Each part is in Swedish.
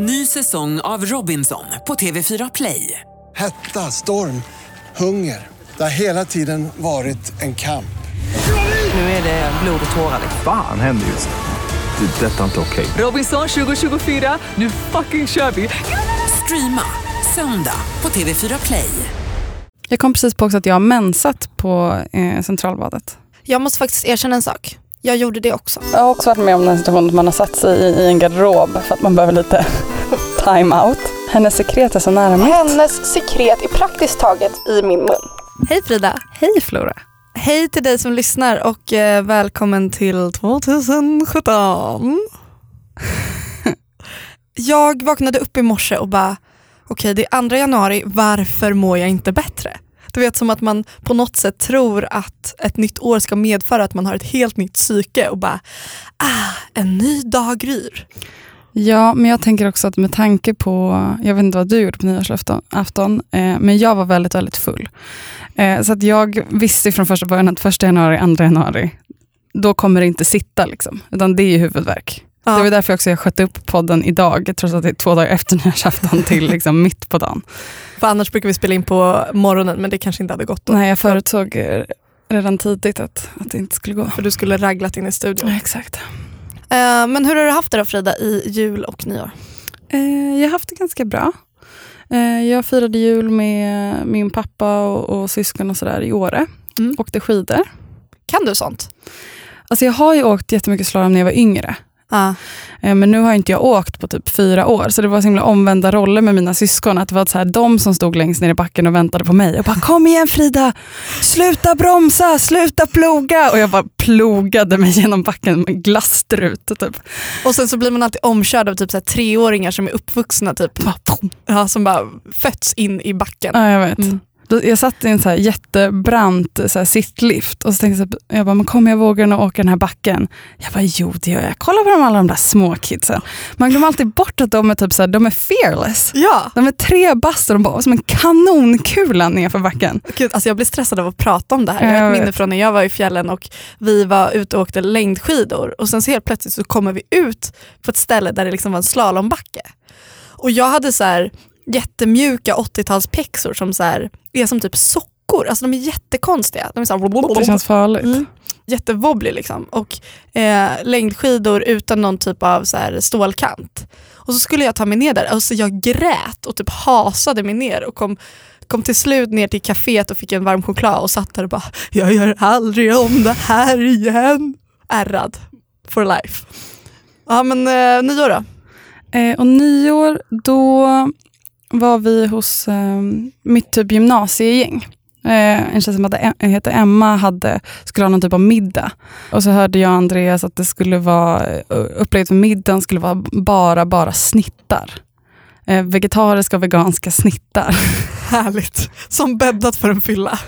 Ny säsong av Robinson på TV4 Play. Hetta, storm, hunger. Det har hela tiden varit en kamp. Nu är det blod och tårar. Fan händer just nu. Det. är Detta är inte okej. Robinson 2024, nu fucking kör vi! Streama söndag på TV4 Play. Jag kom precis på också att jag har mensat på eh, Centralbadet. Jag måste faktiskt erkänna en sak. Jag gjorde det också. Jag har också varit med om den situationen att man har satt sig i, i en garderob för att man behöver lite time-out. Hennes sekret är så nära mitt. Hennes sekret är praktiskt taget i min mun. Hej Frida. Hej Flora. Hej till dig som lyssnar och eh, välkommen till 2017. jag vaknade upp i morse och bara, okej det är 2 januari, varför mår jag inte bättre? Du vet som att man på något sätt tror att ett nytt år ska medföra att man har ett helt nytt psyke och bara, ah, en ny dag gryr. Ja, men jag tänker också att med tanke på, jag vet inte vad du gjorde på nyårsafton, afton, eh, men jag var väldigt, väldigt full. Eh, så att jag visste från första början att första januari, andra januari, då kommer det inte sitta liksom, utan det är ju huvudvärk. Ja. Det var därför också jag sköt upp podden idag, trots att det är två dagar efter nyårsafton till liksom mitt på dagen. För annars brukar vi spela in på morgonen men det kanske inte hade gått då. Nej, jag förutsåg eh, redan tidigt att, att det inte skulle gå. För du skulle raglat in i studion. Ja, exakt. Eh, men hur har du haft det då Frida i jul och nyår? Eh, jag har haft det ganska bra. Eh, jag firade jul med min pappa och, och syskon och sådär i Åre. Mm. Åkte skidor. Kan du sånt? Alltså jag har ju åkt jättemycket slalom när jag var yngre. Ja. Eh, Men nu har inte jag åkt på typ fyra år, så det var så himla omvända roller med mina syskon. Att det var så här, de som stod längst ner i backen och väntade på mig och bara “Kom igen Frida, sluta bromsa, sluta ploga” och jag bara plogade mig genom backen med glasstrut. Typ. Och sen så blir man alltid omkörd av typ så här treåringar som är uppvuxna typ. Ja, som bara fötts in i backen. Ja, jag vet. Mm. Jag satt i en så jättebrant så sittlift och så tänkte jag, så här, jag bara, men kommer jag våga åka den här backen? Jag bara, jo det gör jag. Kolla på de, alla de där små kidsen. Man glömmer alltid bort att de är, typ så här, de är fearless. Ja, De är tre bast och de bara som en kanonkula nerför backen. Gud, alltså jag blir stressad av att prata om det här. Jag har ett minne från när jag var i fjällen och vi var ute och åkte längdskidor och sen så helt plötsligt så kommer vi ut på ett ställe där det liksom var en slalombacke. Och jag hade så här jättemjuka 80-talspexor som så här, är som typ sockor. Alltså de är jättekonstiga. De är så här, Det känns farligt. Mm. Jättewobbly liksom. Och eh, längdskidor utan någon typ av så här, stålkant. Och så skulle jag ta mig ner där. Alltså jag grät och typ hasade mig ner och kom, kom till slut ner till kaféet och fick en varm choklad och satt där och bara jag gör aldrig om det här igen. Ärrad for life. Ja men eh, nyår då? Eh, och nyår, då var vi hos eh, mitt typ gymnasiegäng. Eh, en tjej som hade, e- heter Emma hade, skulle ha någon typ av middag. Och så hörde jag och Andreas att det skulle vara, eh, upplägget för middagen skulle vara bara, bara snittar. Eh, vegetariska och veganska snittar. Härligt. Som bäddat för en fylla.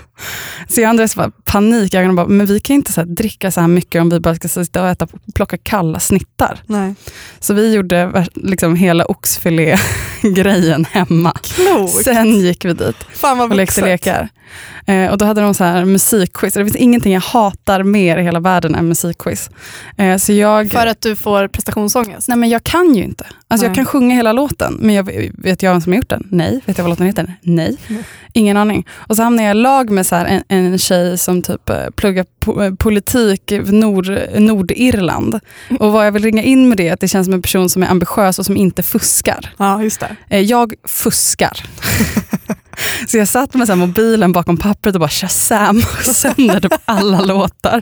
Så jag och Andreas var panik. Jag bara, men vi kan inte så dricka så här mycket om vi bara ska sitta och äta, plocka kalla snittar. Nej. Så vi gjorde liksom hela oxfilé-grejen hemma. Klokt. Sen gick vi dit Fan vad och lekte lekar. Eh, och då hade de så här musikquiz. Det finns ingenting jag hatar mer i hela världen än musikquiz. Eh, så jag, För att du får prestationsångest? nej men jag kan ju inte. Alltså jag Nej. kan sjunga hela låten, men jag, vet jag vem som har gjort den? Nej. Vet jag vad låten heter? Nej. Nej. Ingen aning. Och så hamnade jag i lag med så här en, en tjej som typ eh, pluggar po- eh, politik i Nord, Nordirland. Och vad jag vill ringa in med det är att det känns som en person som är ambitiös och som inte fuskar. Ja just det. Eh, Jag fuskar. Så jag satt med så mobilen bakom pappret och bara shazam sönder typ alla låtar.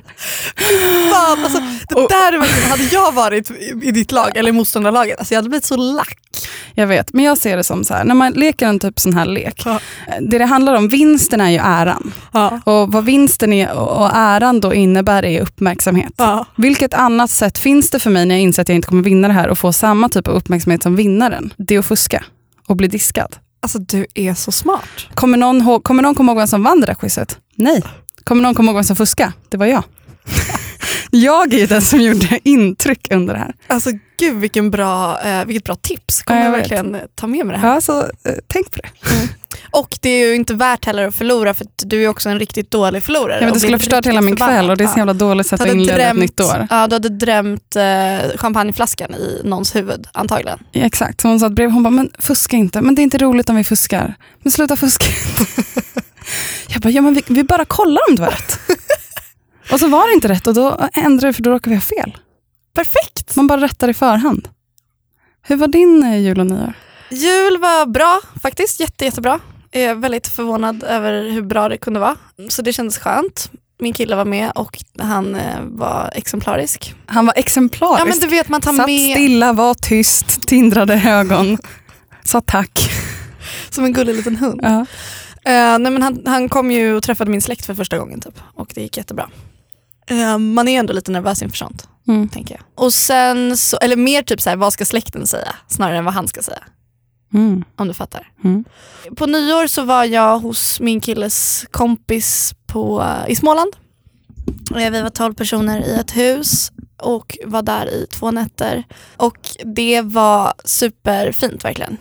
Fan, alltså, det Och- där är verkligen, hade jag varit i, ditt lag eller i motståndarlaget, alltså jag hade blivit så lack. Jag vet, men jag ser det som så här, när man leker en typ sån här lek. Ja. Det det handlar om, vinsten är ju äran. Ja. Och vad vinsten är och och äran då innebär är uppmärksamhet. Ja. Vilket annat sätt finns det för mig när jag inser att jag inte kommer vinna det här och få samma typ av uppmärksamhet som vinnaren? Det är att fuska och bli diskad. Alltså du är så smart. Kommer någon, kommer någon komma ihåg vem som vann det där quizet? Nej. Kommer någon komma ihåg vem som fuskade? Det var jag. jag är den som gjorde intryck under det här. Alltså gud vilken bra, eh, vilket bra tips. Kommer Ja, jag, jag verkligen ta med mig det här. Ja, så eh, tänk på det. Och det är ju inte värt heller att förlora för att du är också en riktigt dålig förlorare. Ja, men och det skulle ha förstört hela min kväll och det är så jävla dåligt sätt Du att inleda ett nytt år. Ja, du hade drämt eh, champagneflaskan i någons huvud antagligen. Ja, exakt, så hon satt bredvid hon bara, men fuska inte, men det är inte roligt om vi fuskar. Men sluta fuska Jag bara, ja men vi, vi bara kollar om det var rätt. och så var det inte rätt och då ändrade vi för då råkade vi ha fel. Perfekt! Man bara rättar i förhand. Hur var din eh, jul och nyår? Jul var bra faktiskt, jätte, jättebra. Jag är väldigt förvånad över hur bra det kunde vara. Så det kändes skönt. Min kille var med och han eh, var exemplarisk. Han var exemplarisk. Ja men du vet man tar Satt med stilla, var tyst, tindrade ögon. Sa tack. som en gullig liten hund. Ja. Eh, nej, men han, han kom ju och träffade min släkt för första gången typ, och det gick jättebra. Eh, man är ändå lite nervös inför sånt, Mm. tänker jag. Och sen, så, eller mer typ så här, vad ska släkten säga, snarare än vad han ska säga. Mm. Om du fattar. Mm. På nyår så var jag hos min killes kompis på, i Småland. Eh, Vi var 12 personer i ett hus och var där i två nätter. Och det var superfint verkligen.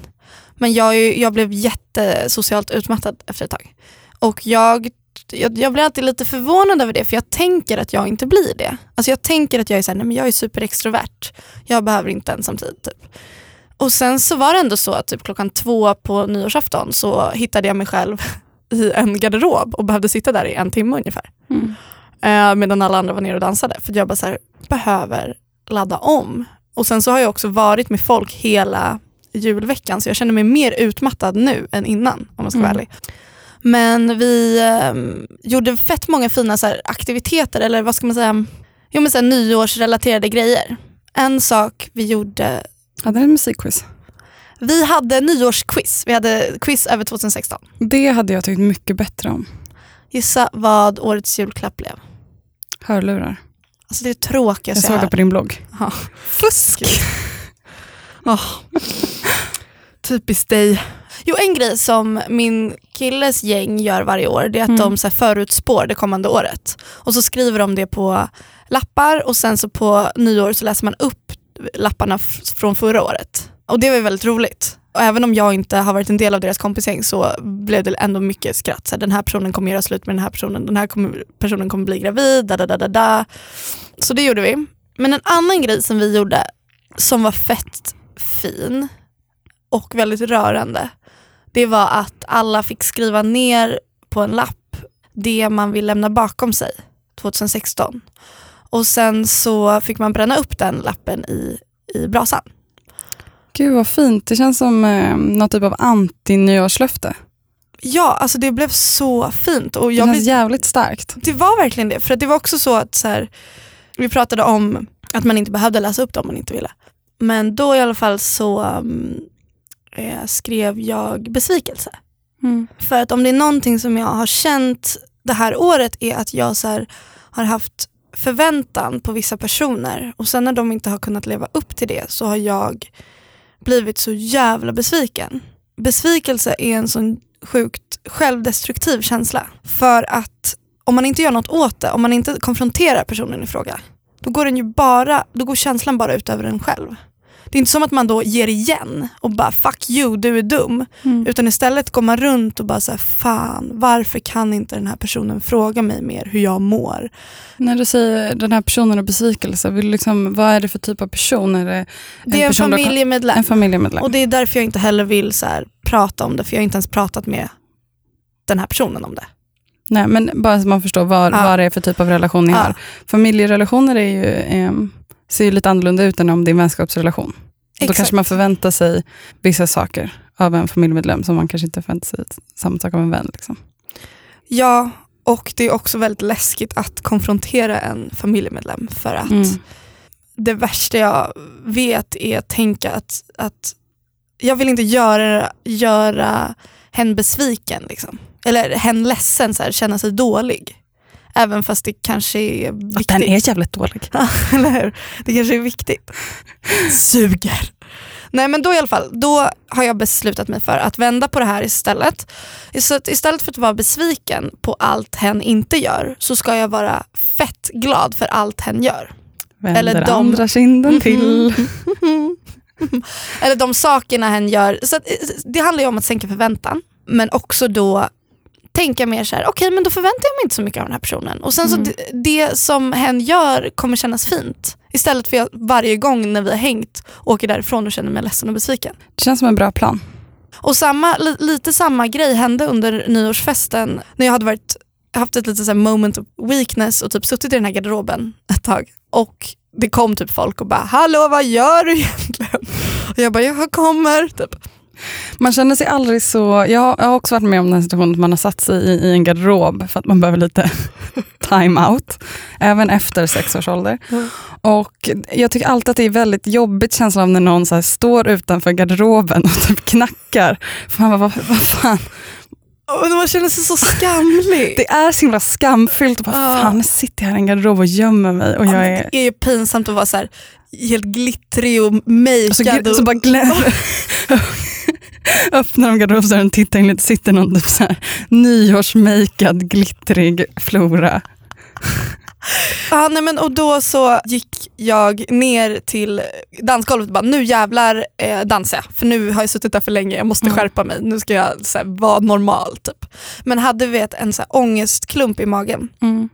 Men jag, jag blev jättesocialt utmattad efter ett tag. Och jag, jag, jag blir alltid lite förvånad över det för jag tänker att jag inte blir det. Alltså jag tänker att jag är, så här, nej, men jag är superextrovert. Jag behöver inte ensamtid. Typ. Och sen så var det ändå så att typ klockan två på nyårsafton så hittade jag mig själv i en garderob och behövde sitta där i en timme ungefär. Mm. Eh, medan alla andra var nere och dansade. För jag bara så här, behöver ladda om. Och sen så har jag också varit med folk hela julveckan så jag känner mig mer utmattad nu än innan om man ska vara Mm. ärlig. Men vi ehm, gjorde fett många fina så här, aktiviteter eller vad ska man säga, jo, men så här, nyårsrelaterade grejer. En sak vi gjorde Hade ni en musikquiz? vi hade nyårsquiz. Vi hade quiz över 2016. Det hade jag tyckt mycket bättre om. Gissa vad årets julklapp blev. Hörlurar. Alltså det är tråkigaste Jag jag, såg det på din blogg. Ja. Fusk! oh. Typiskt dig. Jo en grej som min killes gäng gör varje år det är att Mm. de så här, förutspår det kommande året. Och så skriver de det på lappar och sen så på nyår så läser man upp lapparna från förra året. Och det var väldigt roligt. Och även om jag inte har varit en del av deras kompisgäng så blev det ändå mycket skratt. Så här, den här personen kommer göra slut med den här personen, den här kommer, personen kommer bli gravid, da, da, da, da, da. Så det gjorde vi. Men en annan grej som vi gjorde som var fett fin och väldigt rörande, det var att alla fick skriva ner på en lapp det man vill lämna bakom sig 2016. Och sen så fick man bränna upp den lappen i, i brasan. Gud vad fint. Det känns som eh, något typ av anti-nyårslöfte. Ja, alltså det blev så fint. Och Det jag känns blev, jävligt starkt. det var verkligen det. För det var också så att så här, vi pratade om att man inte behövde läsa upp det om man inte ville. Men då i alla fall så um, eh, skrev jag besvikelse. Mm. För att om det är någonting som jag har känt det här året är att jag så här, har haft förväntan på vissa personer och sen när de inte har kunnat leva upp till det så har jag blivit så jävla besviken. Besvikelse är en sån sjukt självdestruktiv känsla. För att om man inte gör något åt det, om man inte konfronterar personen i fråga, då går, den ju bara, då går känslan bara ut över en själv. Det är inte som att man då ger igen och bara fuck you, du är dum. Mm. Utan istället går man runt och bara så här, fan varför kan inte den här personen fråga mig mer hur jag mår? När du säger den här personen och besvikelse, vill liksom, vad är det för typ av person? Är det Det är en person har- familjemedlem. en familjemedlem? Och det är därför jag inte heller vill så här, prata om det, för jag har inte ens pratat med den här personen om det. Nej, men bara så man förstår vad, Ja. vad det är för typ av relation ni Ja. har. Familjerelationer är ju, ehm, ser ju lite annorlunda ut än om det är en vänskapsrelation. Då Exakt. kanske man förväntar sig vissa saker av en familjemedlem som man kanske inte förväntar sig samma sak av en vän. Liksom. Ja, och det är också väldigt läskigt att konfrontera en familjemedlem för att Mm. det värsta jag vet är att tänka att, att jag vill inte göra, göra hen besviken. Liksom. Eller hen ledsen, så här, känna sig dålig. Även fast det kanske är viktigt. Den är jävligt dålig. Ja, eller hur? Det kanske är viktigt. Suger. Nej men då i alla fall, då har jag beslutat mig för att vända på det här istället. Så att istället för att vara besviken på allt hen inte gör så ska jag vara fett glad för allt hen gör. Vänder Eller de- andra kinden till. Eller de sakerna hen gör. Så att, eh, det handlar ju om att sänka förväntan. men också då tänka mer så här, okej men då förväntar jag mig inte så mycket av den här personen. Och sen så det, det som hen gör kommer kännas fint. Istället för att jag varje gång när vi har hängt åker därifrån och känner mig ledsen och besviken. Det känns som en bra plan. Och samma, li, lite samma grej hände under nyårsfesten när jag hade varit, haft ett litet så moment of weakness och typ suttit i den här garderoben ett tag. Och det kom typ folk och bara “Hallå vad gör du egentligen?” Och jag bara “Jag kommer” typ. Man känner sig aldrig så... Jag har, jag har också varit med om den situationen att man har satt sig i, i en garderob för att man behöver lite time-out. Även efter sex års ålder. Och jag tycker alltid att det är väldigt jobbigt känslan av när någon så står utanför garderoben och typ knackar. För man bara, vad, vad fan. Och man känner sig så skamlig. Det är så himla skamfyllt. Och bara, Ja. Fan, nu sitter jag här i en garderob och gömmer mig. Och jag är... Det är ju pinsamt att vara så här, helt glittrig och Och så, makead. gl- så bara glä- öppnar de garderobsdörren, tittar in sitter någon typ så här, nyårsmakead glittrig Flora. Ja, nej, men, och då så gick jag ner till dansgolvet och bara nu jävlar eh, dansar jag. För nu har jag suttit där för länge, jag måste Mm. skärpa mig. Nu ska jag så här, vara normal. Typ. Men hade vet, en så här, ångestklump i magen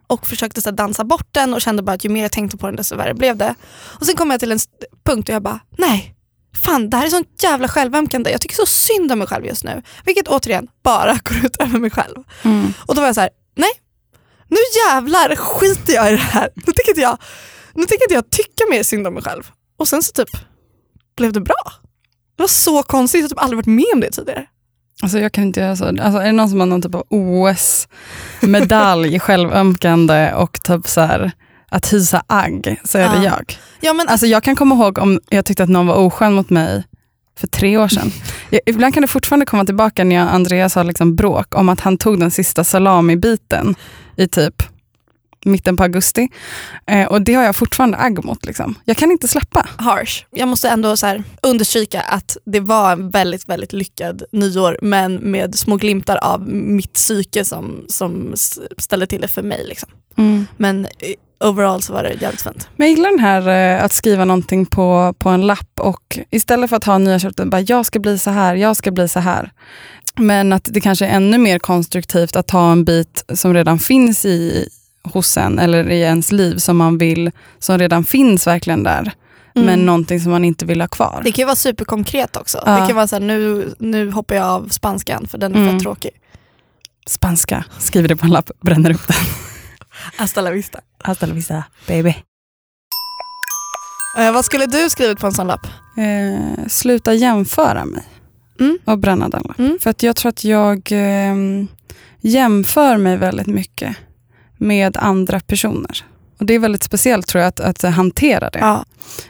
och försökte så här, dansa bort den och kände bara att ju mer jag tänkte på den desto värre blev det. Och sen kom jag till en punkt och jag bara nej. Fan, det här är sånt jävla självömkande. Jag tycker så synd om mig själv just nu. Vilket återigen bara går ut över mig själv. Och då var jag så här, nej, nu jävlar skiter jag i det här. Nu tänker inte jag, nu tänker inte jag tycka mer synd om mig själv. Och sen så typ blev det bra. Det var så konstigt, jag har typ aldrig varit med om det tidigare. Alltså jag kan inte göra så. Alltså är det någon som har någon typ av OS-medalj, självömkande och typ så här, att hysa agg, så är det Ja. jag. Ja, men, Alltså jag kan komma ihåg om jag tyckte att någon var oskön mot mig för tre år sedan. Jag, ibland kan det fortfarande komma tillbaka när jag och Andreas har liksom bråk om att han tog den sista salamibiten i typ mitten på augusti. Eh, och det har jag fortfarande agg mot. Liksom. Jag kan inte släppa. harsh. Jag måste ändå så understryka att det var en väldigt, väldigt lyckad nyår men med små glimtar av mitt psyke som, som ställde till det för mig. Liksom. Men eh, overall så var det jävligt fint. Men jag gillar den här eh, att skriva någonting på, på en lapp och istället för att ha nyårsafton, bara jag ska bli så här, jag ska bli så här. Men att det kanske är ännu mer konstruktivt att ta en bit som redan finns i hos en eller i ens liv som man vill, som redan finns verkligen där. Mm. Men någonting som man inte vill ha kvar. Det kan ju vara superkonkret också. Ja. Det kan vara så här, nu, nu hoppar jag av spanskan för den är Mm. fett tråkig. Spanska, skriver det på en lapp, bränner upp den. Hasta la vista. Hasta la vista, baby. Eh, vad skulle du skrivit på en sån lapp? Eh, sluta jämföra mig Mm. och bränna den. Mm. För att jag tror att jag eh, jämför mig väldigt mycket med andra personer. Och Det är väldigt speciellt tror jag att, att hantera det. Ja.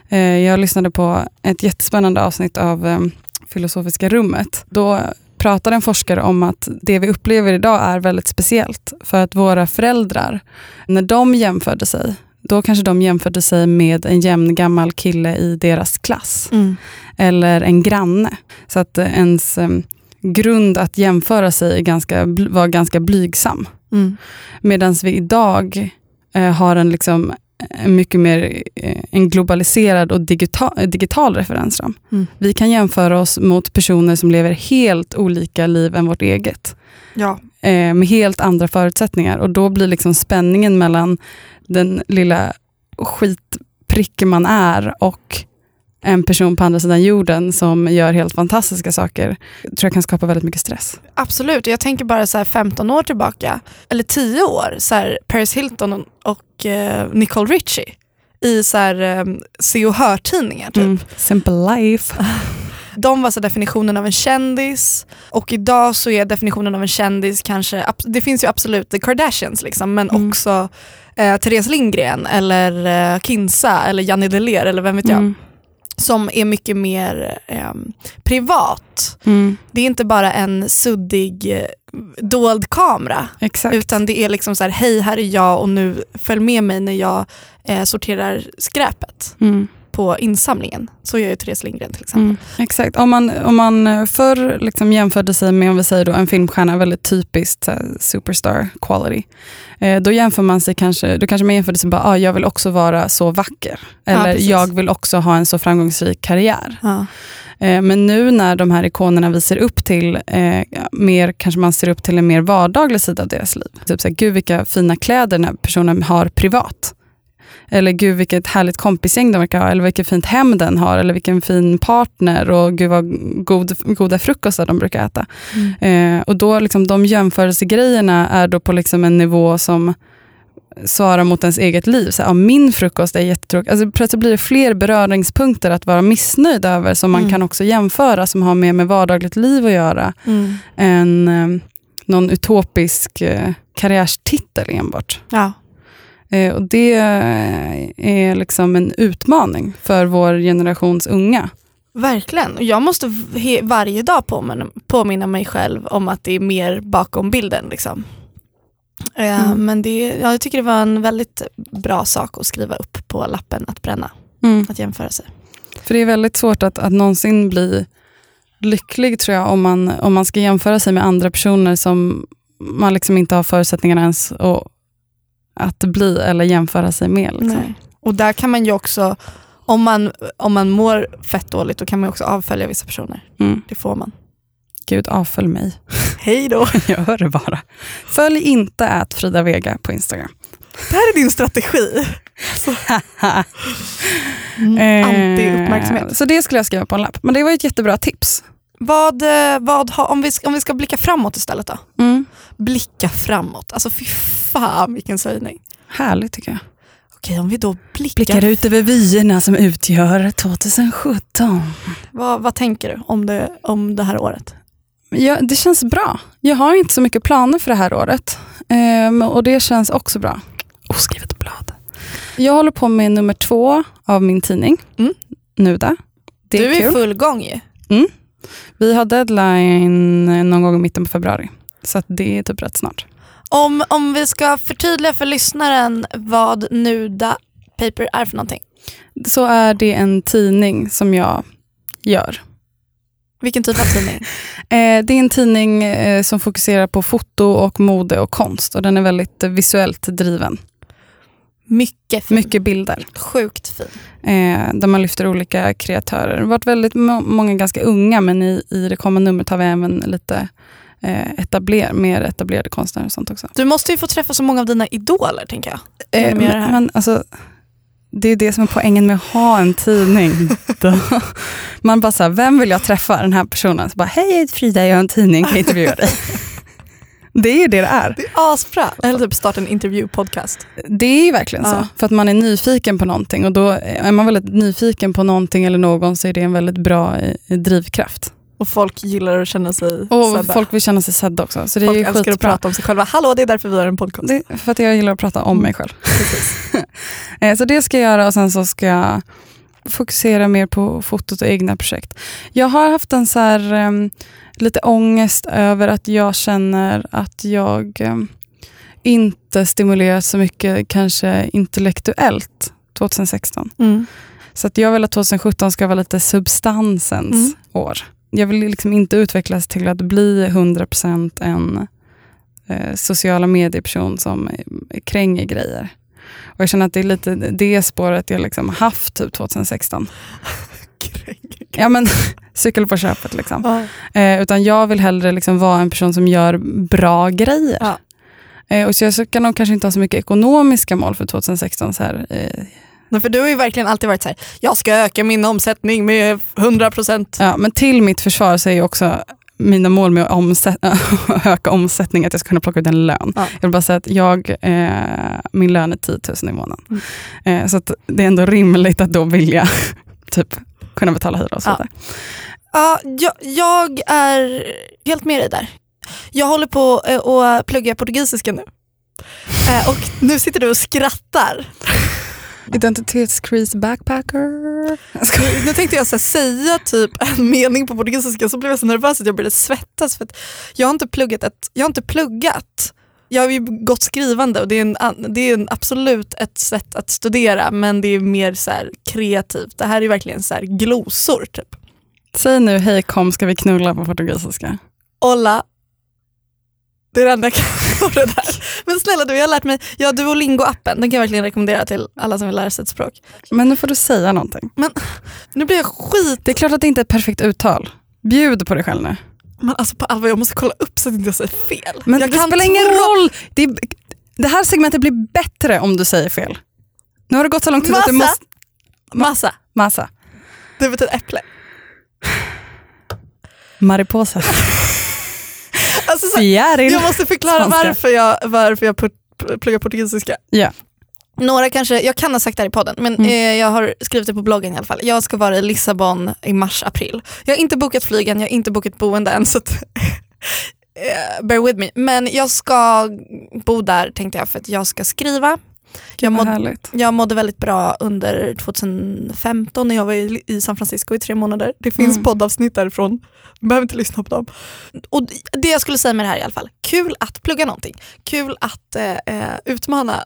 Eh, jag lyssnade på ett jättespännande avsnitt av eh, Filosofiska rummet. Då pratade en forskare om att det vi upplever idag är väldigt speciellt. För att våra föräldrar, när de jämförde sig, då kanske de jämförde sig med en jämngammal kille i deras klass Mm. eller en granne. Så att eh, ens eh, grund att jämföra sig ganska, var ganska blygsam. Mm. Medan vi idag eh, har en, liksom, en mycket mer eh, en globaliserad och digital, digital referensram. Mm. Vi kan jämföra oss mot personer som lever helt olika liv än vårt eget. Ja. Eh, med helt andra förutsättningar. Och då blir liksom spänningen mellan den lilla skitpricken man är och en person på andra sidan jorden som gör helt fantastiska saker, tror jag kan skapa väldigt mycket stress. Absolut, jag tänker bara så här 15 år tillbaka, eller 10 år, så här Paris Hilton och, eh, Nicole Richie i så här, eh, se och hör-tidningar. Typ. Mm. Simple life. De var så definitionen av en kändis och idag så är definitionen av en kändis kanske, det finns ju absolut the Kardashians liksom, men Mm. också eh, Therese Lindgren eller eh, Kinsa eller Janni Deler eller vem vet jag. Mm. Som är mycket mer eh, privat. Mm. Det är inte bara en suddig eh, dold kamera. Exakt. Utan det är liksom så här, hej här är jag och nu följ med mig när jag eh, sorterar skräpet Mm. På insamlingen. Så gör ju Therese Lindgren till exempel. Mm, exakt. Om man, om man eh, förr liksom jämförde sig med om vi säger då en filmstjärna, väldigt typiskt superstar quality. Eh, då jämför man sig kanske, då kanske man jämförde sig bara, ah, jag vill också vara så vacker. Eller precis. jag vill också ha en så framgångsrik karriär. Ja. Eh, men nu när de här ikonerna vi ser upp till, eh, mer, kanske man ser upp till en mer vardaglig sida av deras liv. Typ så här, gud vilka fina kläder den här personen har privat. Eller gud vilket härligt kompisgäng de verkar ha, eller vilket fint hem den har, eller vilken fin partner och gud vad god, goda frukostar de brukar äta. Eh, och då liksom, de jämförelsegrejerna är då på liksom en nivå som svarar mot ens eget liv. Så, här, ja, min frukost är jättetråkig. Alltså, plötsligt blir det fler beröringspunkter att vara missnöjd över som man Mm. kan också jämföra, som har mer med vardagligt liv att göra Mm. än eh, någon utopisk eh, karriärstitel enbart. Ja. Eh, och det eh, är liksom en utmaning för vår generations unga. Verkligen. Jag måste varje dag påminna, påminna mig själv om att det är mer bakom bilden. Liksom. Eh, Mm. Men det, ja, jag tycker det var en väldigt bra sak att skriva upp på lappen att bränna, att jämföra sig. För det är väldigt svårt att, att någonsin bli lycklig tror jag om man, om man ska jämföra sig med andra personer som man liksom inte har förutsättningarna ens att, att bli eller jämföra sig med. Liksom. Och där kan man ju också, om man, om man mår fett dåligt, då kan man också avfölja vissa personer. Mm. Det får man. Gud, avfölj mig. Hej då. Jag hör det bara. Följ inte att Frida Vega på Instagram. Det här är din strategi. Mm, Eh, Anti-uppmärksamhet. Så det skulle jag skriva på en lapp. Men det var ett jättebra tips. Vad, eh, vad har, om, vi, ska- om vi ska blicka framåt istället då? Mm. Blicka framåt. Alltså fy fan vilken sägning. Härligt tycker jag. Okej, om vi då blickar, Blickar ut över vyerna som utgör 2017. vad, vad tänker du om det, om det här året? Ja, det känns bra. Jag har inte så mycket planer för det här året. Ehm, och det känns också bra. Oskrivet blad. Jag håller på med nummer två av min tidning. Mm. Nuda. Det är du är kul. full gång ju. Vi har deadline någon gång i mitten på februari. Så det är typ rätt snart. Om, om vi ska förtydliga för lyssnaren vad Nuda Paper är för någonting. Så är det en tidning som jag gör. Vilken typ av tidning? Eh, det är en tidning eh, som fokuserar på foto och mode och konst. Och den är väldigt visuellt driven. Mycket fin. Mycket bilder. Sjukt fin. eh, där man lyfter olika kreatörer. Det har varit väldigt må- många ganska unga, men i, i det kommande numret har vi även lite eh, etabler, mer etablerade konstnärer och sånt också. Du måste ju få träffa så många av dina idoler tänker jag. Eh, det här. men, alltså, det är det som är poängen med att ha en tidning. Man bara såhär, vem vill jag träffa? Den här personen. Så bara, hej jag heter Frida, jag har en tidning, kan jag intervjua dig? det är ju det det är. Det är asbra. Eller typ starta en intervju-podcast. Det är ju verkligen Ja. så. För att man är nyfiken på någonting och då är man väldigt nyfiken på någonting eller någon så är det en väldigt bra eh, drivkraft. Och folk gillar att känna sig Och sedda. folk vill känna sig sedda också. Så det folk är älskar att skitbra. prata om sig själva. Hallå, det är därför vi har en podcast. Det för att jag gillar att prata om mig själv. Eh, så det ska jag göra och sen så ska jag fokusera mer på fotot och egna projekt. Jag har haft en så här, em, lite ångest över att jag känner att jag em, inte stimuleras så mycket kanske intellektuellt 2016. Mm. Så att jag vill att 2017 ska vara lite substansens Mm. år. Jag vill liksom inte utvecklas till att bli 100% en eh, sociala medieperson som eh, kränger grejer. Och jag känner att det är lite det spåret jag liksom haft typ 2016. Ja men cykel på köpet liksom. Ja. Eh, utan jag vill hellre liksom vara en person som gör bra grejer. Ja. Eh, och så jag ska nog kanske inte ha så mycket ekonomiska mål för 2016. Så här, eh, Nej, för du har ju verkligen alltid varit så här, jag ska öka min omsättning med 100%. Ja, men till mitt försvar så är ju också mina mål med att omsätt- öka omsättning att jag ska kunna plocka ut en lön. Ja. Jag vill bara säga att jag, eh, min lön är 10 000 i månaden. Mm. Eh, så det är ändå rimligt att då vilja typ, kunna betala hyra och så Ja. vidare. Ja, jag, jag är helt med dig där. Jag håller på eh, att plugga portugisiska nu. Eh, och nu sitter du och skrattar. Identitetskris backpacker. Skojar. Nu, tänkte jag så här, säga typ en mening på portugisiska så blev jag så nervös att jag började svettas. För att jag, har inte pluggat ett, jag har inte pluggat. Jag har ju gått skrivande och det är, en, det är en, absolut ett sätt att studera men det är mer så kreativt. Det här är verkligen så glosor typ. Säg nu hej kom ska vi knulla på portugisiska. Olla. Det är det enda jag kan. Av det där. Men snälla du, jag har lärt mig, ja Duolingo-appen, den kan jag verkligen rekommendera till alla som vill lära sig ett språk. Men nu får du säga någonting. Nu blir jag skit, Det är klart att det inte är ett perfekt uttal. Bjud på dig själv nu. men alltså på allvar jag måste kolla upp så att jag inte säger fel. Men jag det spelar ingen roll. Det, är, det här segmentet blir bättre om du säger fel. Nu har det gått så lång tid att du Massa. måste... Massa, Massa. det betyder äpple. Mariposa. Alltså, så, jag måste förklara Spanska. varför jag, varför jag pluggar portugisiska. Ja. Några kanske, jag kan ha sagt det här i podden, men Mm. eh, jag har skrivit det på bloggen i alla fall. Jag ska vara i Lissabon i mars-april. Jag har inte bokat flygen, jag har inte bokat boende än så eh, bear with me. Men jag ska bo där tänkte jag för att jag ska skriva. Jag, härligt. jag mådde väldigt bra under 2015 när jag var i, i San Francisco i tre månader. Det finns Mm. poddavsnitt därifrån, du behöver inte lyssna på dem. Och det jag skulle säga med det här i alla fall, kul att plugga någonting. Kul att eh, eh, utmana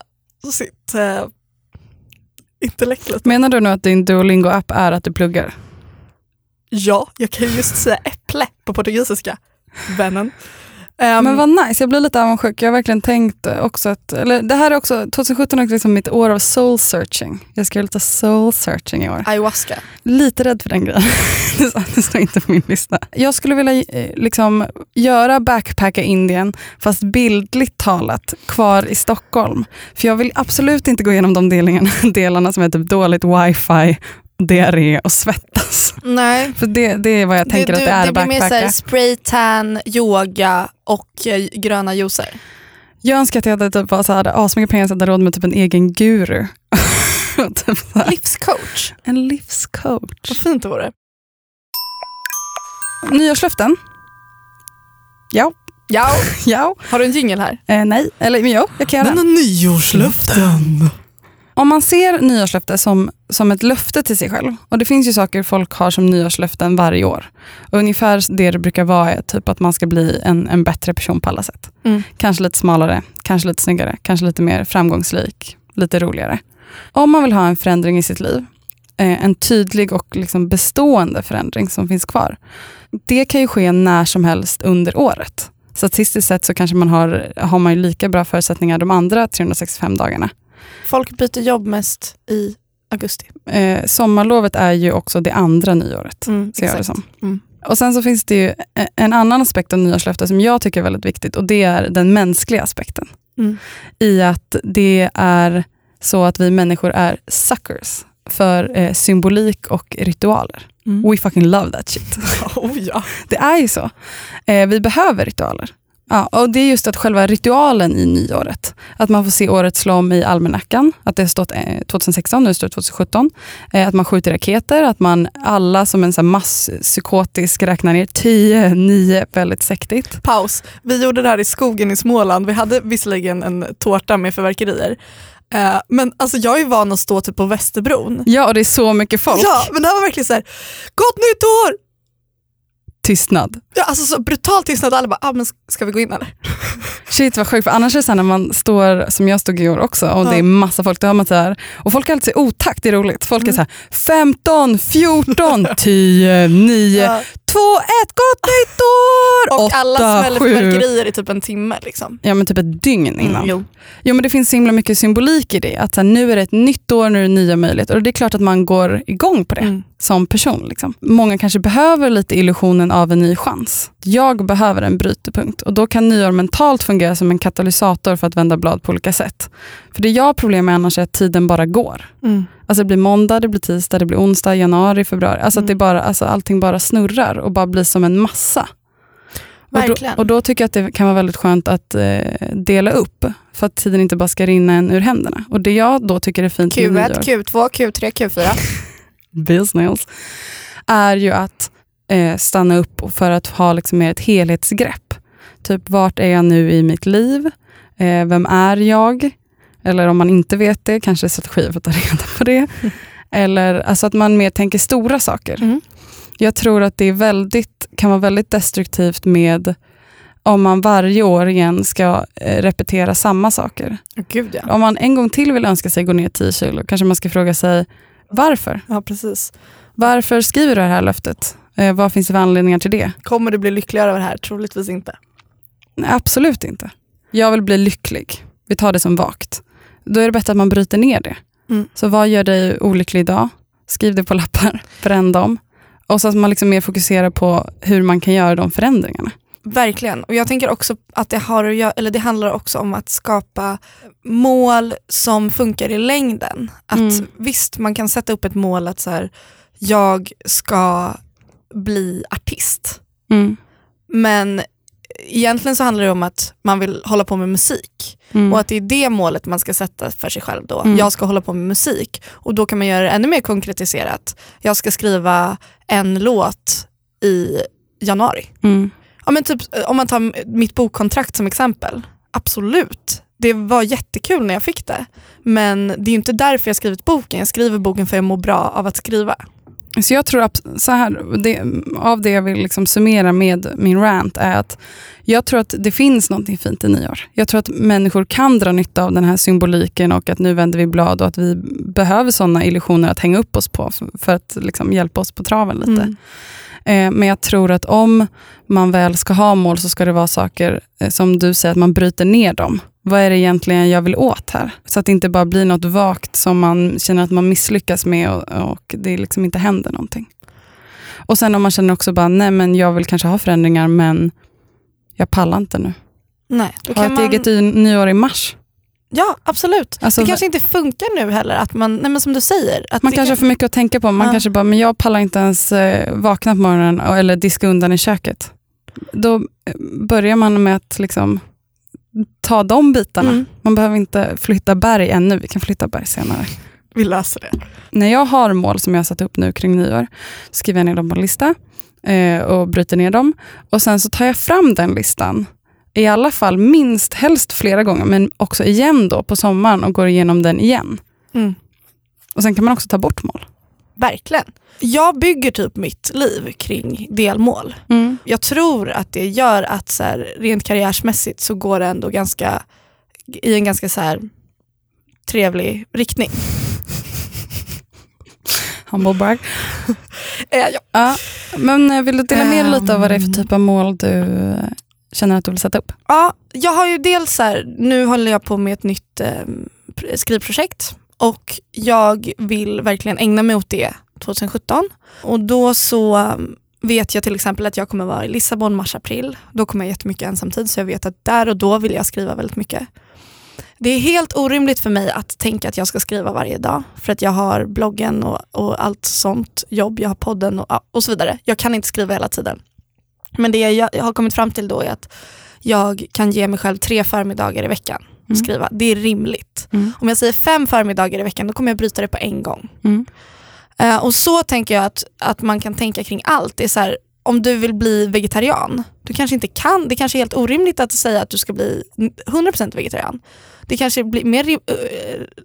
sitt eh, intellekt lite. Menar du nu att din Duolingo-app är att du pluggar? Ja, jag kan ju just säga äpple på portugisiska, vännen. Ehm, Men vad nice, jag blir lite avundsjuk. Jag har verkligen tänkt också att, eller det här är också, 2017 är liksom mitt år av soul searching. Jag ska göra lite soul searching i år. ayahuasca. Lite rädd för den grejen. Det står- det står inte på min lista. Jag skulle vilja eh, liksom, göra backpacka Indien, fast bildligt talat kvar i Stockholm. För jag vill absolut inte gå igenom de delarna, delarna som är typ dåligt wifi, diarré och svettas. Nej. För det, det är vad jag tänker att det är det blir mer backpacka. såhär spray tan, yoga och eh, gröna juicer. Jag önskar att jag hade, typ, var så här, hade asmycket pengar så jag hade råd med typ en egen guru. typ Livscoach. en livscoach. Vad fint det vore. Nyårslöften? Ja. Ja. Ja. Har du en jingle här? Eh, nej, eller men jo, jag kan göra den. nyårslöften. Om man ser nyårslöfte som, som ett löfte till sig själv, och det finns ju saker folk har som nyårslöften varje år. Och ungefär det det brukar vara är typ att man ska bli en, en bättre person på alla sätt. Mm. Kanske lite smalare, kanske lite snyggare, kanske lite mer framgångsrik, lite roligare. Om man vill ha en förändring i sitt liv, eh, en tydlig och liksom bestående förändring som finns kvar. Det kan ju ske när som helst under året. Statistiskt sett så kanske man har, har man lika bra förutsättningar de andra 365 dagarna. Folk byter jobb mest i augusti. Eh, sommarlovet är ju också det andra nyåret. Mm, Ser jag det som. Mm. Och Sen så finns det ju en annan aspekt av nyårslöfte som jag tycker är väldigt viktigt och det är den mänskliga aspekten. Mm. I att det är så att vi människor är suckers för eh, symbolik och ritualer. Mm. We fucking love that shit. Oh, ja. Det är ju så. Eh, vi behöver ritualer. Ja, och Det är just att själva ritualen i nyåret, att man får se året slå om i almanackan, att det har stått eh, 2016, nu står det 2017. Eh, att man skjuter raketer, att man alla som en masspsykotisk räknar ner 10, 9, väldigt sektigt. Paus. Vi gjorde det här i skogen i Småland. Vi hade visserligen en tårta med fyrverkerier. Eh, men alltså jag är van att stå typ på Västerbron. Ja, och det är så mycket folk. Ja, men det här var verkligen så här, gott nytt år! Tystnad. Ja, alltså så brutalt tystnad alla bara, ah, men ska vi gå in eller? Shit vad sjukt, för annars är det så här när man står, som jag stod i år också, och Ja. det är massa folk, då har man så här, och folk är alltid otakt, det är roligt. Folk Mm. är så här 15, 14, 10, 9, 2, 1, gott nytt år! Och Åtta, alla smäller fyrverkerier i typ en timme. Liksom. Ja men typ ett dygn innan. Mm, jo. Jo men det finns så himla mycket symbolik i det. Att här, nu är det ett nytt år, nu är det nya möjligheter. Och det är klart att man går igång på det Mm. som person. Liksom. Många kanske behöver lite illusionen av en ny chans. Jag behöver en brytepunkt och då kan nyår mentalt fungera som en katalysator för att vända blad på olika sätt. För det jag har problem med annars är att tiden bara går. Mm. Alltså det blir måndag, det blir tisdag, det blir onsdag, januari, februari. Alltså att det Mm. bara, alltså allting bara snurrar och bara blir som en massa. Och då, Verkligen. och då tycker jag att det kan vara väldigt skönt att eh, dela upp för att tiden inte bara ska rinna en ur händerna. Och det jag då tycker är fint med Q1, nyår, Q2, Q3, Q4. business, är ju att eh, stanna upp för att ha liksom mer ett helhetsgrepp. Typ vart är jag nu i mitt liv? Eh, vem är jag? Eller om man inte vet det, kanske strategier för att ta reda på det. Eller alltså att man mer tänker stora saker. Mm. Jag tror att det är väldigt, kan vara väldigt destruktivt med om man varje år igen ska eh, repetera samma saker. Gud ja. Om man en gång till vill önska sig gå ner 10 kilo, kanske man ska fråga sig varför? Ja, precis. Varför skriver du det här löftet? Eh, vad finns det för anledningar till det? Kommer du bli lyckligare av det här? Troligtvis inte. Nej, absolut inte. Jag vill bli lycklig. Vi tar det som vagt. Då är det bättre att man bryter ner det. Mm. Så vad gör dig olycklig idag? Skriv det på lappar, bränn dem. Och så att man liksom mer fokuserar på hur man kan göra de förändringarna. Verkligen. Och jag tänker också att det, har eller det handlar också om att skapa mål som funkar i längden. Att Mm. Visst, man kan sätta upp ett mål att så här, jag ska bli artist. Mm. Men egentligen så handlar det om att man vill hålla på med musik. Mm. Och att det är det målet man ska sätta för sig själv då. Mm. Jag ska hålla på med musik. Och då kan man göra det ännu mer konkretiserat. Jag ska skriva en låt i januari. Mm. Ja, men typ, om man tar mitt bokkontrakt som exempel. Absolut. Det var jättekul när jag fick det. Men det är inte därför jag skrivit boken. Jag skriver boken för att jag mår bra av att skriva. Så jag tror att så här, det, av det jag vill liksom summera med min rant är att jag tror att det finns något fint i nyår. Jag tror att människor kan dra nytta av den här symboliken och att nu vänder vi blad och att vi behöver sådana illusioner att hänga upp oss på för, att liksom hjälpa oss på traven lite. Mm. Eh, men jag tror att om man väl ska ha mål så ska det vara saker eh, som du säger, att man bryter ner dem. Vad är det egentligen jag vill åt här? Så att det inte bara blir något vagt som man känner att man misslyckas med och, och det liksom inte händer någonting. Och sen om man känner också bara, nej men jag vill kanske ha förändringar men jag pallar inte nu. Nej, Ha ett man, eget nyår i mars. Ja, absolut. Alltså, det kanske inte funkar nu heller. Att man, nej men som du säger. Att man kanske har kan- för mycket att tänka på. Man Ja. kanske bara, men jag pallar inte ens eh, vakna på morgonen eller diska undan i köket. Då eh, börjar man med att liksom ta de bitarna. Mm. Man behöver inte flytta berg ännu, vi kan flytta berg senare. Vi löser det. När jag har mål som jag har satt upp nu kring nyår, skriver jag ner dem på en lista eh, och bryter ner dem. Och sen så tar jag fram den listan, i alla fall minst, helst flera gånger, men också igen då på sommaren och går igenom den igen. Mm. Och sen kan man också ta bort mål. Verkligen. Jag bygger typ mitt liv kring delmål. Jag tror att det gör att så här, rent karriärsmässigt så går det ändå ganska i en ganska så här, trevlig riktning. Humble brag. Eh, ja. Ja, men eh, vill du dela med dig lite av vad det är för Ehm. typ av mål du eh, känner att du vill sätta upp? Ja, jag har ju dels så här, nu håller jag på med ett nytt eh, pr- skrivprojekt och jag vill verkligen ägna mig åt det 2017. Och då så vet jag till exempel att jag kommer vara i Lissabon mars-april. Då kommer jag jättemycket ensamtid så jag vet att där och då vill jag skriva väldigt mycket. Det är helt orimligt för mig att tänka att jag ska skriva varje dag för att jag har bloggen och, och allt sånt jobb, jag har podden och, och så vidare. Jag kan inte skriva hela tiden. Men det jag, jag har kommit fram till då är att jag kan ge mig själv tre förmiddagar i veckan att Mm. skriva. Det är rimligt. Mm. Om jag säger fem förmiddagar i veckan då kommer jag bryta det på en gång. Mm. Eh, och så tänker jag att, att man kan tänka kring allt. Det är så här, om du vill bli vegetarian, du kanske inte kan, det kanske är helt orimligt att säga att du ska bli 100% vegetarian. Det kanske blir mer eh,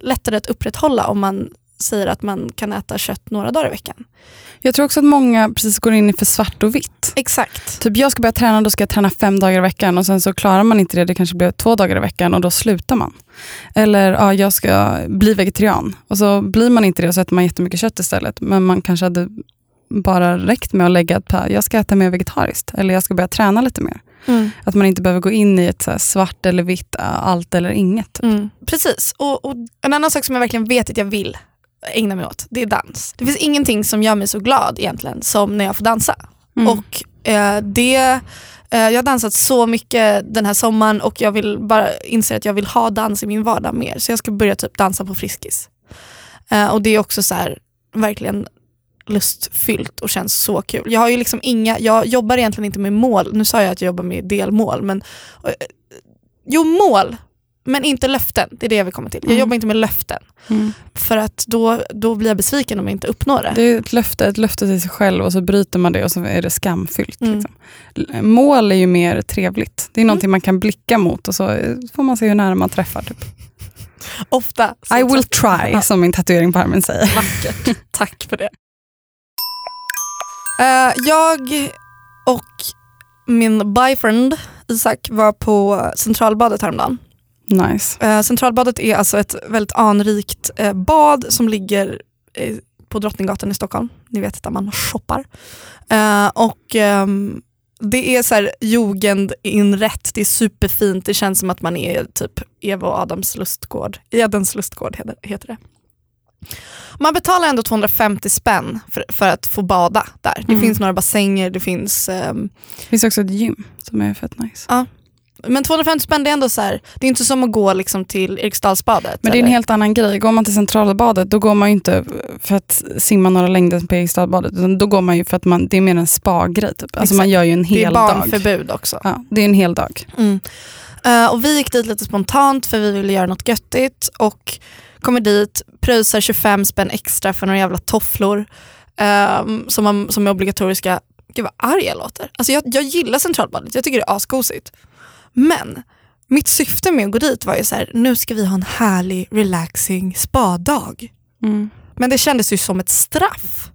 lättare att upprätthålla om man säger att man kan äta kött några dagar i veckan. Jag tror också att många precis går in i för svart och vitt. Exakt. Typ jag ska börja träna, då ska jag träna fem dagar i veckan och sen så klarar man inte det, det kanske blir två dagar i veckan och då slutar man. Eller ja, jag ska bli vegetarian och så blir man inte det och så äter man jättemycket kött istället. Men man kanske hade bara räckt med att lägga par, jag ska äta mer vegetariskt eller jag ska börja träna lite mer. Mm. Att man inte behöver gå in i ett svart eller vitt, allt eller inget. Mm. Precis. Och, och en annan sak som jag verkligen vet att jag vill ägna mig åt, det är dans. Det finns ingenting som gör mig så glad egentligen som när jag får dansa. Mm. Och eh, det, eh, jag har dansat så mycket den här sommaren och jag vill bara inse att jag vill ha dans i min vardag mer. Så jag ska börja typ dansa på Friskis. Eh, och det är också så här, verkligen lustfyllt och känns så kul. Jag har ju liksom inga, jag jobbar egentligen inte med mål. Nu sa jag att jag jobbar med delmål men eh, Jo mål, men inte löften. Det är det jag vill komma till. Jag Mm. jobbar inte med löften. Mm. För att då, då blir jag besviken om jag inte uppnår det. Det är ett löfte, ett löfte till sig själv och så bryter man det och så är det skamfyllt. Mm. Liksom. Mål är ju mer trevligt. Det är någonting man kan blicka mot och så eh, får man se hur nära man träffar. Typ. Ofta. I will try, Ja, som min tatuering på armen säger. Vackert. Tack för det. Eh, jag och min boyfriend Isak var på Centralbadet häromdagen. Nice. Eh, Centralbadet är alltså ett väldigt anrikt eh, bad som ligger eh, på Drottninggatan i Stockholm. Ni vet där man shoppar. Och ehm, Det är så här jugendinrätt, det är superfint, det känns som att man är typ Eva och Adams lustgård. Edens lustgård heter- det. Man betalar ändå 250 spänn för, för att få bada där. Det Mm. finns några bassänger, det finns ehm, Det finns också ett gym som är fett nice. Men 250 spänn det är ändå så här, det är inte som att gå liksom till Eriksdalsbadet. Men det är en eller? helt annan grej. Går man till Centralbadet då går man ju inte för att simma några längder på Eriksdalsbadet. Utan då går man ju för att man, det är mer en spa-grej. Typ. Alltså man gör ju en Det är hel dag. barnförbud också. Ja, det är en hel dag. Mm. Eh, och vi gick dit lite spontant för vi ville göra något göttigt och kommer dit, pröjsar 25 spänn extra för några jävla tofflor ehm, som, man, som är obligatoriska. Gud vad arg jag låter. Alltså jag, jag gillar Centralbadet, jag tycker det är asgosigt. Men mitt syfte med att gå dit var ju så här, nu ska vi ha en härlig relaxing spadag. Mm. Men det kändes ju som ett straff.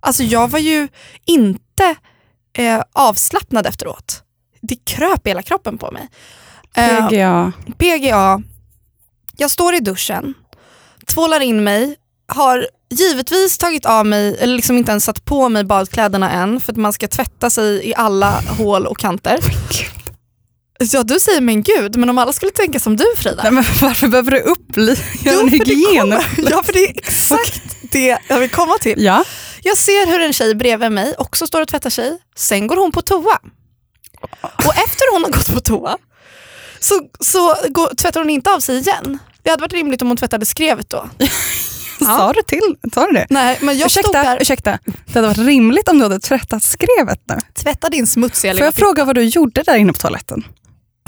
Alltså jag var ju inte eh, avslappnad efteråt. Det kröp hela kroppen på mig. Eh, PGA. PGA, jag står i duschen, tvålar in mig, har givetvis tagit av mig, eller liksom inte ens satt på mig badkläderna än för att man ska tvätta sig i alla hål och kanter. Ja du säger men gud, men om alla skulle tänka som du Frida. Nej, men varför behöver du upp göra en hygien? ja för det är exakt det jag vill komma till. Ja. Jag ser hur en tjej bredvid mig också står och tvättar sig. Sen går hon på toa. Och efter hon har gått på toa så, så går, tvättar hon inte av sig igen. Det hade varit rimligt om hon tvättade skrevet då. Sa du till? Sa du det? Nej, men jag stod ursäkta, där ursäkta, det hade varit rimligt om du hade tvättat skrevet nu. tvätta din smutsiga Får jag fråga vad du gjorde där inne på toaletten?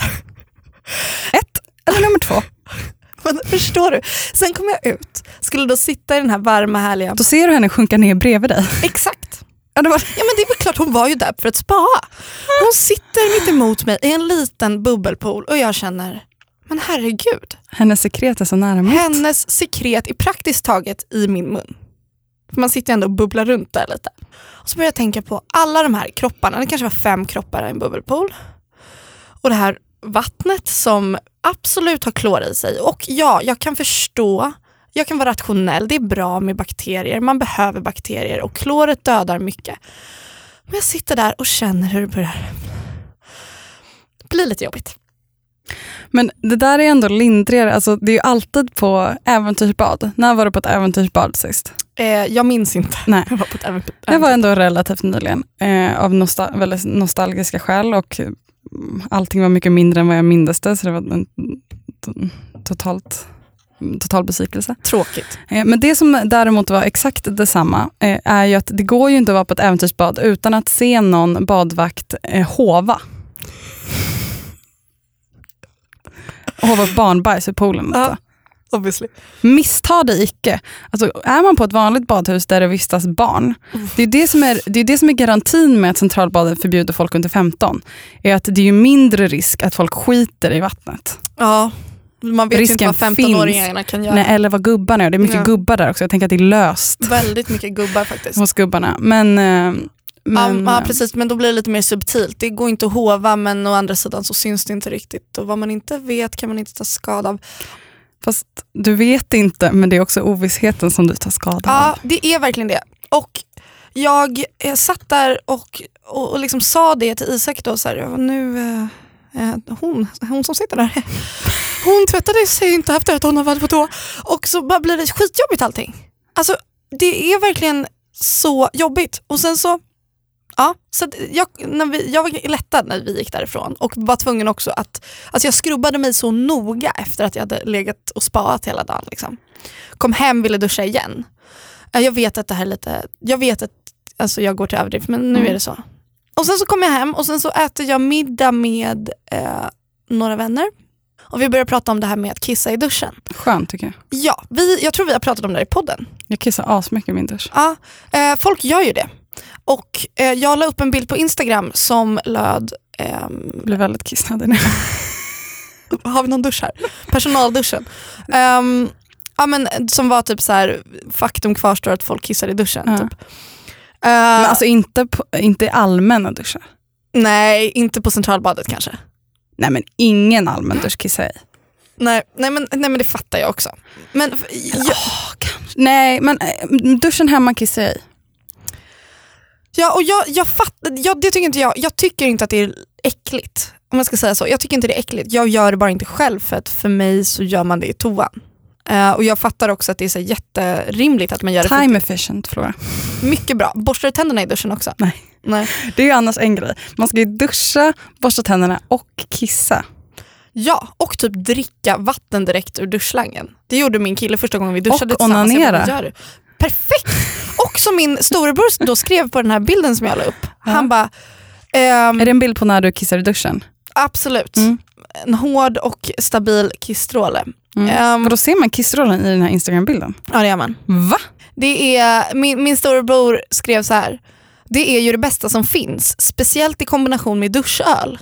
Ett eller nummer två? Men förstår du? Sen kom jag ut, skulle då sitta i den här varma härliga... Då ser du henne sjunka ner bredvid dig. Exakt. Ja, det var... Ja men det är väl klart hon var ju där för att spaa. Hon sitter mitt emot mig i en liten bubbelpool och jag känner, men herregud. Hennes sekret är så nära mitt. Hennes sekret är praktiskt taget i min mun. För man sitter ändå och bubblar runt där lite. Och så börjar jag tänka på alla de här kropparna, det kanske var fem kroppar i en bubbelpool. Och det här vattnet som absolut har klor i sig. Och ja, jag kan förstå, jag kan vara rationell, det är bra med bakterier, man behöver bakterier och kloret dödar mycket. Men jag sitter där och känner hur det börjar bli lite jobbigt. Men det där är ändå lindrigare. Alltså, det är ju alltid på äventyrsbad. När var du på ett äventyrsbad sist? Eh, jag minns inte. Nej. Jag var på ett äventyr. Jag var ändå relativt nyligen. Eh, av nostal väldigt nostalgiska skäl och allting var mycket mindre än vad jag mindes det. Så det var en totalt, total besvikelse. Tråkigt. Eh, Men det som däremot var exakt detsamma eh, är ju att det går ju inte att vara på ett äventyrsbad utan att se någon badvakt eh, hova. Hova barnbajs i poolen. Ja. Obviously. Missta dig icke. Alltså, är man på ett vanligt badhus där det vistas barn, det är det, som är, det är det som är garantin med att centralbadet förbjuder folk under 15. Är att det är mindre risk att folk skiter i vattnet. Ja, man vet Risken inte vad 15-åringarna kan göra. Nej, eller vad gubbarna gör. Det är mycket Ja. gubbar där också. Jag tänker att det är löst Väldigt mycket gubbar faktiskt. hos gubbarna. Men, eh, men ja, ja precis, men då blir det lite mer subtilt. Det går inte att hova men å andra sidan så syns det inte riktigt. Och vad man inte vet kan man inte ta skada av. fast du vet inte, men det är också ovissheten som du tar skada Ja, av. det är verkligen det. Och jag satt där och, och, och liksom sa det till Isak då, så här, ja, nu, eh, eh, hon, hon som sitter där, hon tvättade sig inte efter att hon har varit på toa. Och så bara blir det skitjobbigt allting. Alltså det är verkligen så jobbigt. Och sen så, ja, så jag, när vi, jag var lättad när vi gick därifrån och var tvungen också att, alltså jag skrubbade mig så noga efter att jag hade legat och spaat hela dagen. Liksom. Kom hem, ville duscha igen. Ja, Jag vet att det här är lite, jag vet att alltså jag går till överdrift men nu Mm. är det så. Och sen så kommer jag hem och sen så äter jag middag med eh, några vänner. Och vi börjar prata om det här med att kissa i duschen. Skönt tycker jag. Ja, vi, jag tror vi har pratat om det här i podden. Jag kissar asmycket i min dusch. Ja, eh, folk gör ju det. Och eh, jag la upp en bild på Instagram som löd, ehm, Jag blir väldigt kissnödig nu. har vi någon dusch här? Personalduschen. Ehm, ja, men, som var typ så här, faktum kvarstår att folk kissar i duschen. Ja. Typ. Eh, Men alltså inte, på, inte i allmänna duschar. Nej, inte på Centralbadet kanske. Nej men ingen allmän dusch kissar i. Nej, nej, men, nej men det fattar jag också. Men jag, Nej men eh, duschen hemma kissar jag i. Ja, och jag, jag fattar, jag, det tycker inte jag, jag tycker inte att det är äckligt. Om jag ska säga så. Jag tycker inte det är äckligt. Jag gör det bara inte själv för att för mig så gör man det i toan. Eh, och jag fattar också att det är så jätterimligt att man gör det. för- Time efficient Flora. Mycket bra. Borstar du tänderna i duschen också? Nej. Nej. Det är ju annars en grej. Man ska ju duscha, borsta tänderna och kissa. Ja, och typ dricka vatten direkt ur duschslangen. Det gjorde min kille första gången vi duschade Och tillsammans. Bara, onanera. Perfekt! Och som min storebror då skrev på den här bilden som jag la upp. Han bara, ehm, Är det en bild på när du kissar i duschen? absolut. Mm. En hård och stabil kissstråle. Mm. Ehm, Och då ser man kissrollen i den här Instagram-bilden. ja det gör man. Va? Det är, min, min storebror skrev så här. Det är ju det bästa som finns, speciellt i kombination med duschöl.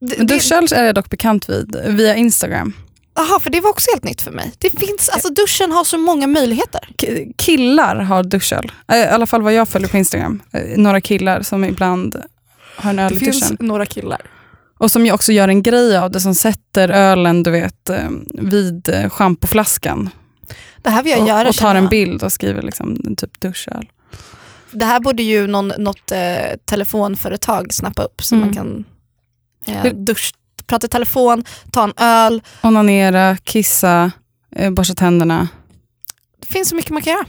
Men duschöl är jag dock bekant vid via Instagram. Jaha, för det var också helt nytt för mig. Det finns, alltså duschen har så många möjligheter. Killar har duschöl. Eh, I alla fall vad jag följer på Instagram. Eh, Några killar som ibland har en öl Det i finns duschen. några killar. Och som också gör en grej av det, som sätter ölen du vet, eh, vid schampoflaskan. Det här vill jag Och, göra och tar en bild och skriver liksom typ duschöl. Det här borde ju någon, något eh, telefonföretag snappa upp så Mm. man kan eh, Hur- prata i telefon, ta en öl. Onanera, kissa, eh, borsta tänderna. Det finns så mycket man kan göra.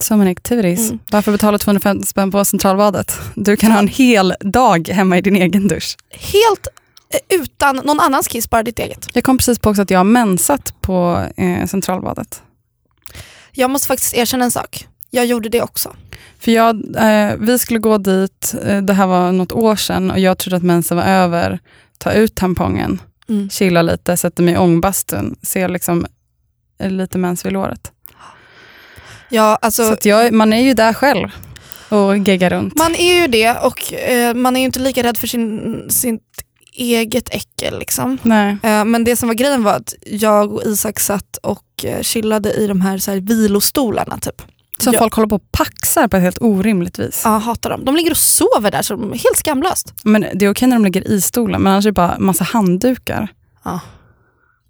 So many activities. Mm. Varför betala 250 spänn på Centralbadet? Du kan ha en hel dag hemma i din egen dusch. Helt eh, utan någon annans kiss, bara ditt eget. Jag kom precis på också att jag har mensat på eh, Centralbadet. Jag måste faktiskt erkänna en sak. Jag gjorde det också. För jag, eh, vi skulle gå dit, eh, det här var något år sedan och jag trodde att mensen var över. Ta ut tampongen, Mm. chilla lite, sätta mig i ångbastun, se liksom lite mens vid låret. Ja, alltså, Så jag, man är ju där själv och geggar runt. Man är ju det och eh, man är ju inte lika rädd för sin, sitt eget äckel. Liksom. Nej. Eh, men det som var grejen var att jag och Isak satt och eh, chillade i de här, så här vilostolarna. Typ. Som Ja. folk håller på och paxar på ett helt orimligt vis. Ja, hatar dem. De ligger och sover där, så de är helt skamlöst. Men det är okej när de ligger i stolen, men annars är det bara massa handdukar. Ja.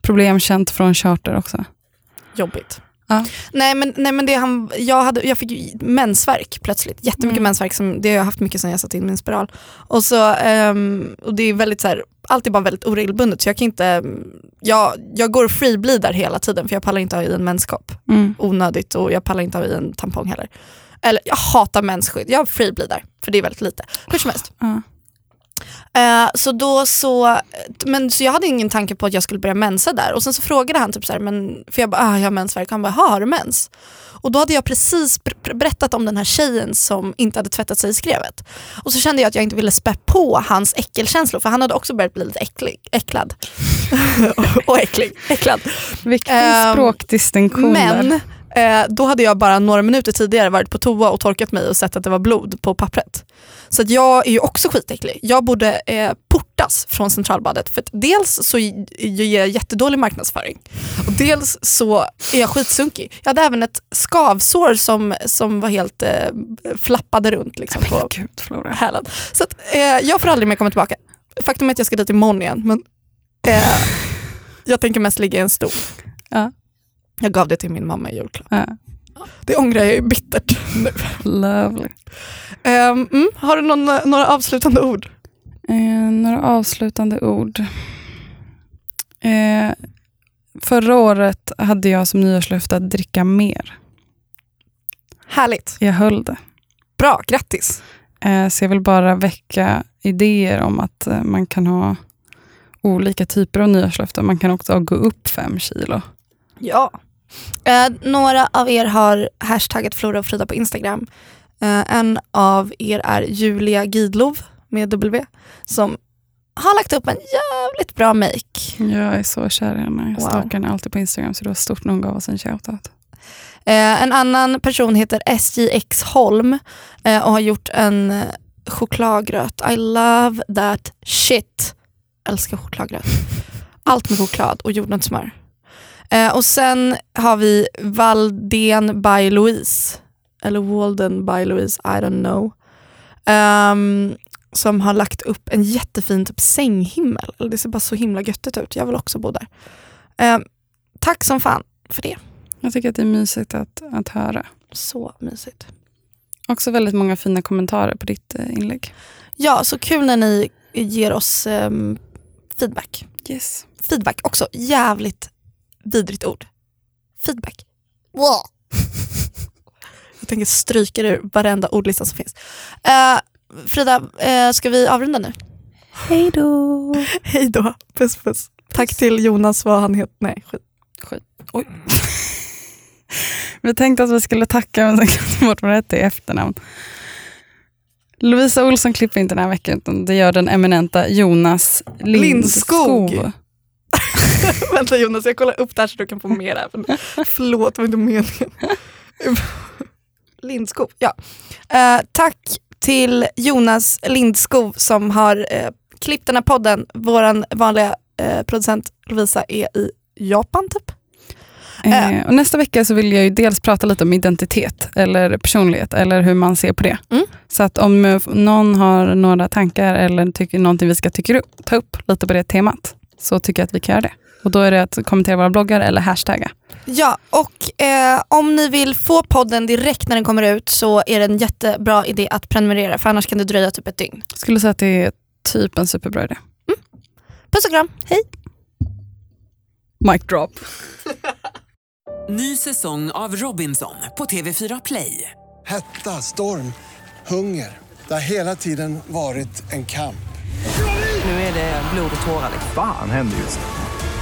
Problem känt från charter också. Jobbigt. Ja. Nej men, nej, men det han, jag, hade, jag fick ju mensvärk plötsligt. Jättemycket Mm. mensvärk. Som, det har jag haft mycket sedan jag satte in min spiral. Och, så, ehm, och det är väldigt så här, allt är bara väldigt oregelbundet. Så jag kan inte, jag, jag går och freebleedar hela tiden för jag pallar inte ha i en menskopp. Mm. Onödigt och jag pallar inte ha i en tampong heller. Eller jag hatar mensskydd, jag freebleedar för det är väldigt lite. Hur som helst. Ja. Eh, så då så, men så jag hade ingen tanke på att jag skulle börja mensa där och sen så frågade han typ så här, men, för jag bara, ah, jag har mensvärk, han bara, "Ha, har du mens? Och då hade jag precis ber- ber- berättat om den här tjejen som inte hade tvättat sig i skrevet. Och så kände jag att jag inte ville spä på hans äckelkänslor för han hade också börjat bli lite äcklig, äcklad. och äcklig, äcklad. Viktig Ehm, språkdistinktion Men där. Eh, då hade jag bara några minuter tidigare varit på toa och torkat mig och sett att det var blod på pappret. Så jag är ju också skitäcklig. Jag borde eh, portas från Centralbadet för dels så ger jag jättedålig marknadsföring och dels så är jag skitsunkig. Jag hade även ett skavsår som, som var helt eh, flappade runt liksom, på Gud, hälen. Så att, eh, jag får aldrig mer komma tillbaka. Faktum är att jag ska dit imorgon igen men eh, jag tänker mest ligga i en stol. Ja. Jag gav det till min mamma i julklapp. Ja. Det ångrar jag ju bittert nu. Lovely. Mm, har du någon, några avslutande ord? Eh, några avslutande ord. Eh, förra året hade jag som nyårslöfte att dricka mer. Härligt. Jag höll det. Bra, grattis. Eh, så jag vill bara väcka idéer om att eh, man kan ha olika typer av nyårslöften. Man kan också gå upp fem kilo. Ja. Eh, några av er har hashtaggat Flora och Frida på Instagram. Eh, en av er är Julia Gidlov med W som har lagt upp en jävligt bra make. Jag är så kär i henne. Jag Wow. stalkar henne alltid på Instagram så det var stort när hon gav oss en shoutout. Eh, en annan person heter SJX Holm eh, och har gjort en chokladgröt. I love that shit. Älskar chokladgröt. Allt med choklad och jordnötssmör. Eh, och sen har vi Valdén by Louise. Eller Walden by Louise, I don't know. Ehm, som har lagt upp en jättefin typ sänghimmel. Det ser bara så himla göttigt ut. Jag vill också bo där. Ehm, tack som fan för det. Jag tycker att det är mysigt att, att höra. Så mysigt. Också väldigt många fina kommentarer på ditt eh, inlägg. Ja, så kul när ni ger oss ehm, feedback. Yes. Feedback, också jävligt vidrigt ord. Feedback. Wow. Jag tänker stryka det ur varenda ordlista som finns. Eh, Frida, eh, ska vi avrunda nu? Hej då! Hej då, puss puss. Tack till Jonas, vad han heter. Nej, skit. Oj. vi tänkte att vi skulle tacka, men sen glömde bort vad det hette i efternamn. Lovisa Olsson klipper inte den här veckan, utan det gör den eminenta Jonas Lindskog. Lindskog. Vänta Jonas, jag kollar upp där så du kan få mer här. Förlåt, det var inte meningen. Lindskog, ja. Eh, tack till Jonas Lindskog som har eh, klippt den här podden. Vår vanliga eh, producent Lovisa är i Japan typ. Eh, och nästa vecka så vill jag ju dels prata lite om identitet eller personlighet eller hur man ser på det. Mm. Så att om eh, någon har några tankar eller tycker någonting vi ska tycker upp, ta upp lite på det temat så tycker jag att vi kan göra det. Och då är det att kommentera våra bloggar eller hashtagga. Ja, och eh, om ni vill få podden direkt när den kommer ut så är det en jättebra idé att prenumerera för annars kan det dröja typ ett dygn. Skulle säga att det är typ en superbra idé. Puss och kram, hej! Mic drop. Ny säsong av Robinson på TV4 Play. Hetta, storm, hunger. Det har hela tiden varit en kamp. Nu är det blod och tårar. liksom. Fan händer just